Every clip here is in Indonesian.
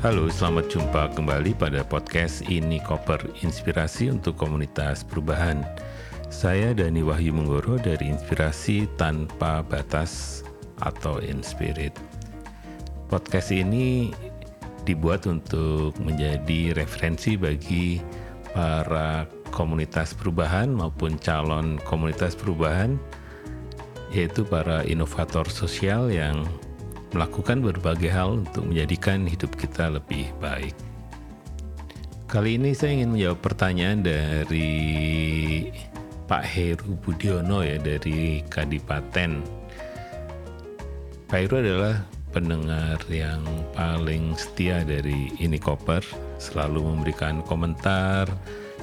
Halo, selamat jumpa kembali pada podcast Ini Koper, inspirasi untuk komunitas perubahan. Saya Dani Wahyu Menggoro dari Inspirasi Tanpa Batas atau Inspirit. Podcast ini dibuat untuk menjadi referensi bagi para komunitas perubahan maupun calon komunitas perubahan yaitu para inovator sosial yang melakukan berbagai hal untuk menjadikan hidup kita lebih baik. Kali ini saya ingin menjawab pertanyaan dari Pak Heru Budiono ya dari Kadipaten. Pak Heru adalah pendengar yang paling setia dari ini koper, selalu memberikan komentar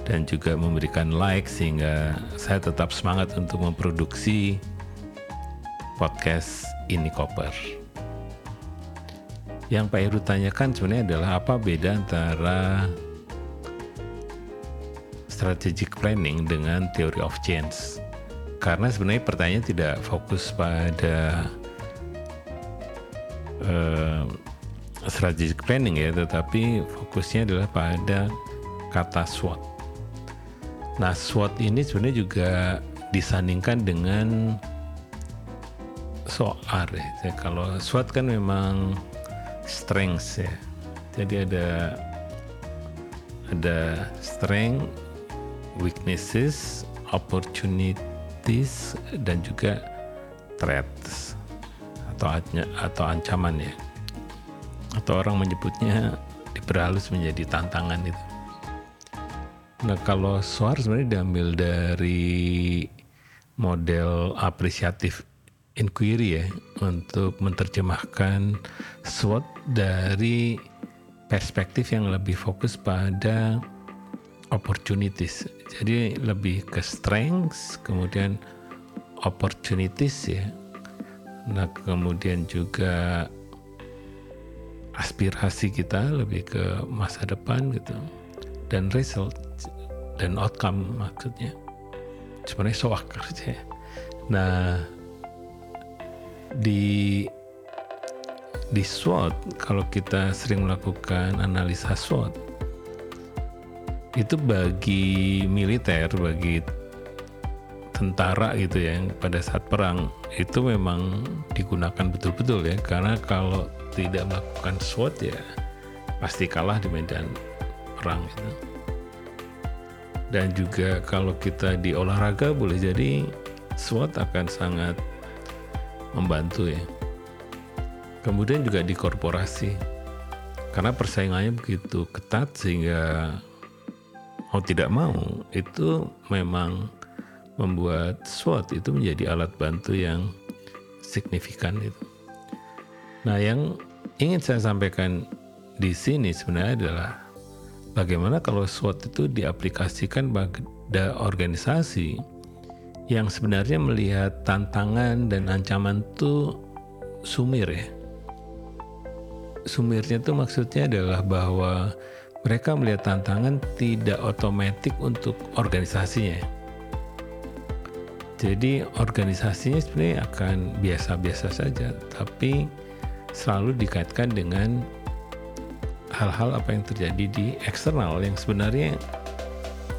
dan juga memberikan like sehingga saya tetap semangat untuk memproduksi podcast ini koper. Yang Pak Heru tanyakan sebenarnya adalah apa beda antara strategic planning dengan theory of change. Karena sebenarnya pertanyaan tidak fokus pada uh, strategic planning ya, tetapi fokusnya adalah pada kata SWOT. Nah, SWOT ini sebenarnya juga disandingkan dengan SOAR ya. Kalau SWOT kan memang strengths ya. Jadi ada ada strength, weaknesses, opportunities dan juga threats atau atau ancaman ya. Atau orang menyebutnya diperhalus menjadi tantangan itu. Nah kalau SWOT sebenarnya diambil dari model apresiatif inquiry ya untuk menerjemahkan SWOT dari perspektif yang lebih fokus pada opportunities. Jadi lebih ke strengths, kemudian opportunities ya. Nah, kemudian juga aspirasi kita lebih ke masa depan gitu. Dan result dan outcome maksudnya. Sebenarnya soak kerja. Nah, di di SWOT kalau kita sering melakukan analisa SWOT itu bagi militer bagi tentara gitu ya pada saat perang itu memang digunakan betul-betul ya karena kalau tidak melakukan SWOT ya pasti kalah di medan perang itu dan juga kalau kita di olahraga boleh jadi SWOT akan sangat membantu ya. Kemudian juga di korporasi, karena persaingannya begitu ketat sehingga mau tidak mau itu memang membuat SWOT itu menjadi alat bantu yang signifikan itu. Nah, yang ingin saya sampaikan di sini sebenarnya adalah bagaimana kalau SWOT itu diaplikasikan pada organisasi yang sebenarnya melihat tantangan dan ancaman itu sumir ya. Sumirnya itu maksudnya adalah bahwa mereka melihat tantangan tidak otomatis untuk organisasinya. Jadi organisasinya sebenarnya akan biasa-biasa saja, tapi selalu dikaitkan dengan hal-hal apa yang terjadi di eksternal yang sebenarnya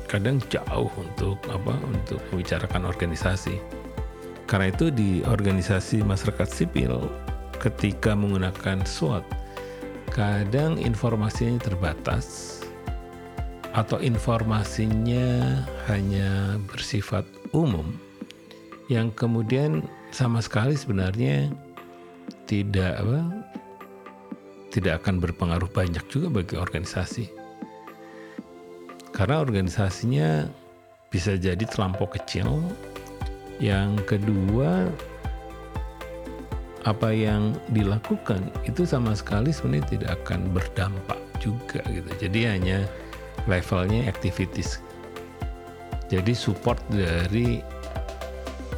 kadang jauh untuk apa untuk membicarakan organisasi. Karena itu di organisasi masyarakat sipil ketika menggunakan SWOT kadang informasinya terbatas atau informasinya hanya bersifat umum yang kemudian sama sekali sebenarnya tidak apa tidak akan berpengaruh banyak juga bagi organisasi karena organisasinya bisa jadi terlampau kecil. Yang kedua, apa yang dilakukan itu sama sekali sebenarnya tidak akan berdampak juga gitu. Jadi hanya levelnya activities. Jadi support dari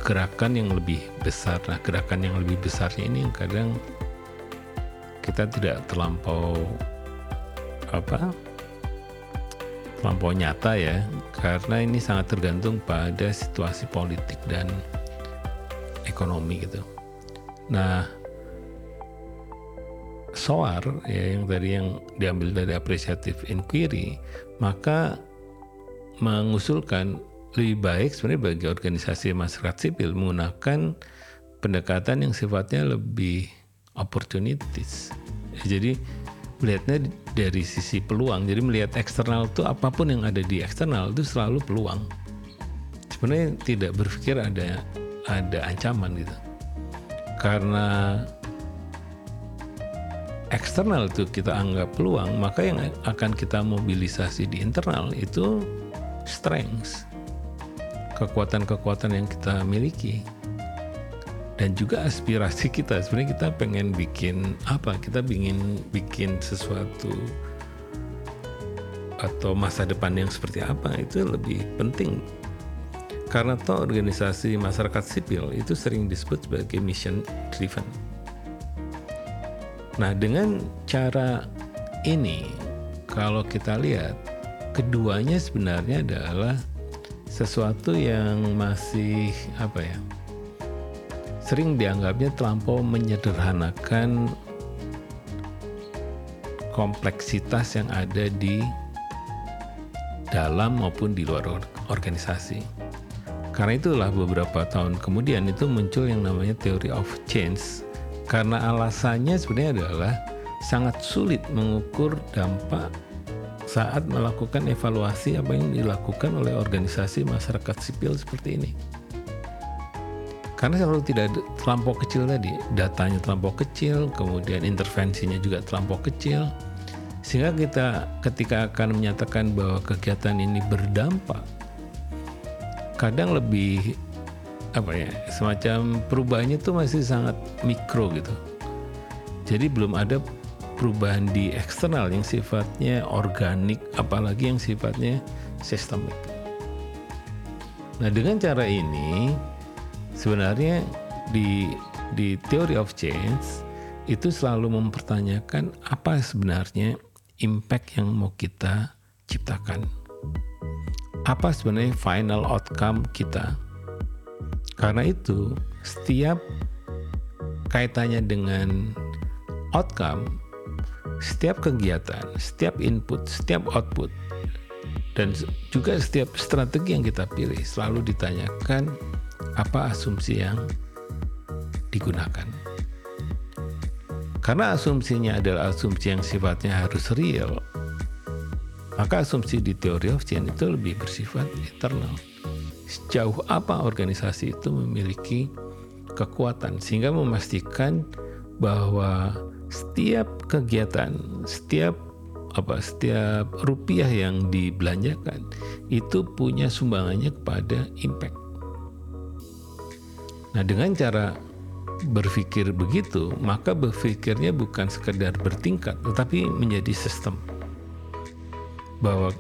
gerakan yang lebih besar. Nah, gerakan yang lebih besarnya ini kadang kita tidak terlampau apa terlampau nyata ya karena ini sangat tergantung pada situasi politik dan ekonomi gitu. Nah, SOAR ya yang tadi yang diambil dari appreciative inquiry, maka mengusulkan lebih baik sebenarnya bagi organisasi masyarakat sipil menggunakan pendekatan yang sifatnya lebih opportunities. Jadi melihatnya dari sisi peluang. Jadi melihat eksternal itu apa pun yang ada di eksternal itu selalu peluang. Sebenarnya tidak berpikir ada ada ancaman gitu. Karena eksternal itu kita anggap peluang, maka yang akan kita mobilisasi di internal itu strengths, kekuatan-kekuatan yang kita miliki. Dan juga aspirasi kita, sebenarnya kita pengen bikin apa? Kita ingin bikin sesuatu atau masa depan yang seperti apa itu lebih penting karena toh organisasi masyarakat sipil itu sering disebut sebagai mission driven Nah, dengan cara ini, kalau kita lihat, keduanya sebenarnya adalah sesuatu yang masih apa ya? Sering dianggapnya terlampau menyederhanakan kompleksitas yang ada di dalam maupun di luar organisasi. Karena itulah beberapa tahun kemudian itu muncul yang namanya theory of change karena alasannya sebenarnya adalah sangat sulit mengukur dampak saat melakukan evaluasi apa yang dilakukan oleh organisasi masyarakat sipil seperti ini. Karena selalu tidak terlampau kecil tadi, datanya terlampau kecil, kemudian intervensinya juga terlampau kecil, sehingga kita ketika akan menyatakan bahwa kegiatan ini berdampak, kadang lebih apa ya semacam perubahannya tuh masih sangat mikro gitu. Jadi belum ada perubahan di eksternal yang sifatnya organik apalagi yang sifatnya sistemik. Nah dengan cara ini sebenarnya di di theory of change itu selalu mempertanyakan apa sebenarnya impact yang mau kita ciptakan apa sebenarnya final outcome kita karena itu, setiap kaitannya dengan outcome, setiap kegiatan, setiap input, setiap output, dan juga setiap strategi yang kita pilih selalu ditanyakan apa asumsi yang digunakan. Karena asumsinya adalah asumsi yang sifatnya harus real, maka asumsi di teori of change itu lebih bersifat eternal sejauh apa organisasi itu memiliki kekuatan sehingga memastikan bahwa setiap kegiatan, setiap apa setiap rupiah yang dibelanjakan itu punya sumbangannya kepada impact. Nah, dengan cara berpikir begitu, maka berpikirnya bukan sekedar bertingkat, tetapi menjadi sistem. Bahwa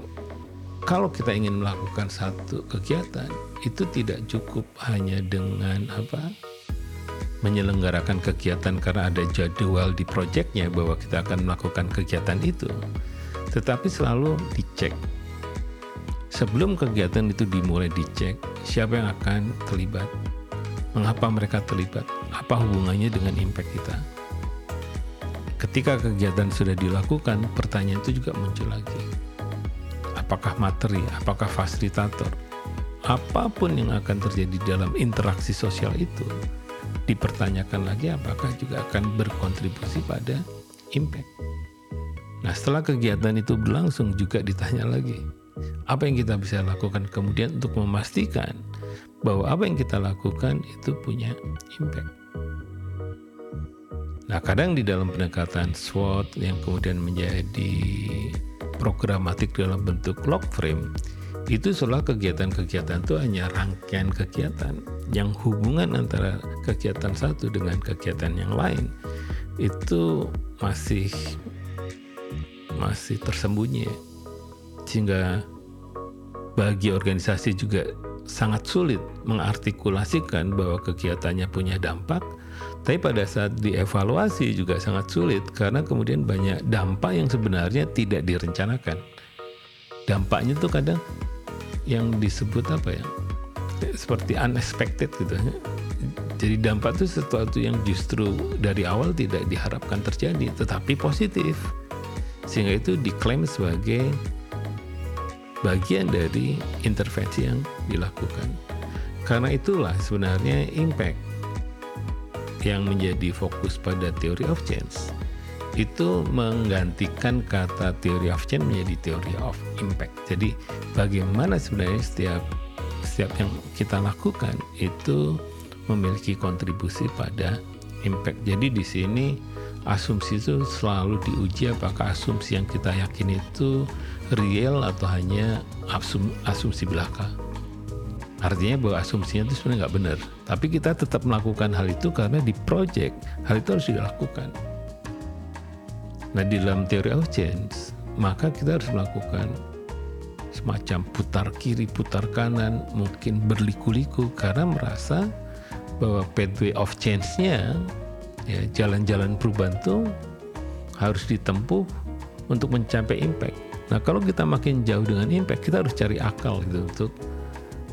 kalau kita ingin melakukan satu kegiatan itu tidak cukup hanya dengan apa menyelenggarakan kegiatan karena ada jadwal di proyeknya bahwa kita akan melakukan kegiatan itu tetapi selalu dicek. Sebelum kegiatan itu dimulai dicek siapa yang akan terlibat mengapa mereka terlibat apa hubungannya dengan impact kita. Ketika kegiatan sudah dilakukan pertanyaan itu juga muncul lagi apakah materi, apakah fasilitator, apa pun yang akan terjadi dalam interaksi sosial itu, dipertanyakan lagi apakah juga akan berkontribusi pada impact. Nah, setelah kegiatan itu berlangsung juga ditanya lagi, apa yang kita bisa lakukan kemudian untuk memastikan bahwa apa yang kita lakukan itu punya impact. Nah, kadang di dalam pendekatan SWOT yang kemudian menjadi programatik dalam bentuk log frame itu seolah kegiatan-kegiatan itu hanya rangkaian kegiatan yang hubungan antara kegiatan satu dengan kegiatan yang lain. Itu masih masih tersembunyi. Sehingga bagi organisasi juga sangat sulit mengartikulasikan bahwa kegiatannya punya dampak tapi pada saat dievaluasi juga sangat sulit karena kemudian banyak dampak yang sebenarnya tidak direncanakan. Dampaknya tuh kadang yang disebut apa ya? Seperti unexpected gitu. Jadi dampak itu sesuatu yang justru dari awal tidak diharapkan terjadi, tetapi positif. Sehingga itu diklaim sebagai bagian dari intervensi yang dilakukan. Karena itulah sebenarnya impact yang menjadi fokus pada teori of change itu menggantikan kata teori of change menjadi teori of impact. Jadi bagaimana sebenarnya setiap setiap yang kita lakukan itu memiliki kontribusi pada impact. Jadi di sini asumsi itu selalu diuji apakah asumsi yang kita yakin itu real atau hanya asum, asumsi belaka. Artinya bahwa asumsinya itu sebenarnya nggak benar. Tapi kita tetap melakukan hal itu karena di project hal itu harus dilakukan. Nah di dalam teori of change maka kita harus melakukan semacam putar kiri, putar kanan, mungkin berliku-liku karena merasa bahwa pathway of change-nya ya jalan-jalan perubahan itu harus ditempuh untuk mencapai impact. Nah, kalau kita makin jauh dengan impact, kita harus cari akal gitu untuk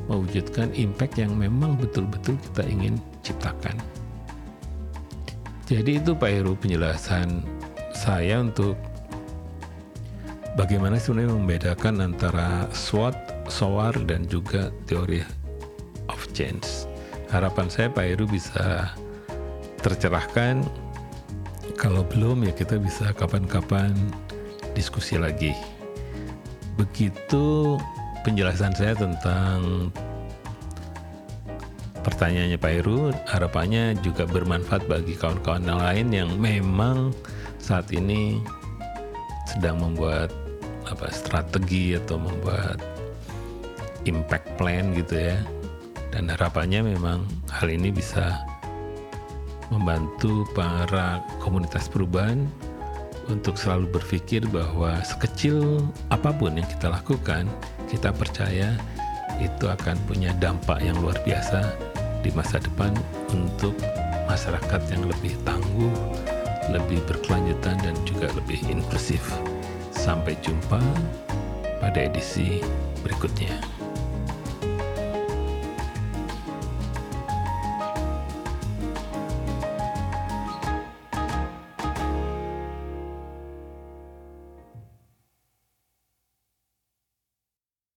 mewujudkan impact yang memang betul-betul kita ingin ciptakan. Jadi itu Pak Heru penjelasan saya untuk bagaimana sebenarnya membedakan antara SWOT, SOAR, dan juga teori of change harapan saya Pak Heru bisa tercerahkan. Kalau belum ya kita bisa kapan-kapan diskusi lagi. Begitu penjelasan saya tentang pertanyaannya Pak Heru, harapannya juga bermanfaat bagi kawan-kawan yang lain yang memang saat ini sedang membuat apa strategi atau membuat impact plan gitu ya. Dan harapannya memang hal ini bisa membantu para komunitas perubahan untuk selalu berpikir bahwa sekecil apa pun yang kita lakukan, kita percaya itu akan punya dampak yang luar biasa di masa depan untuk masyarakat yang lebih tangguh, lebih berkelanjutan dan juga lebih inklusif. Sampai jumpa pada edisi berikutnya.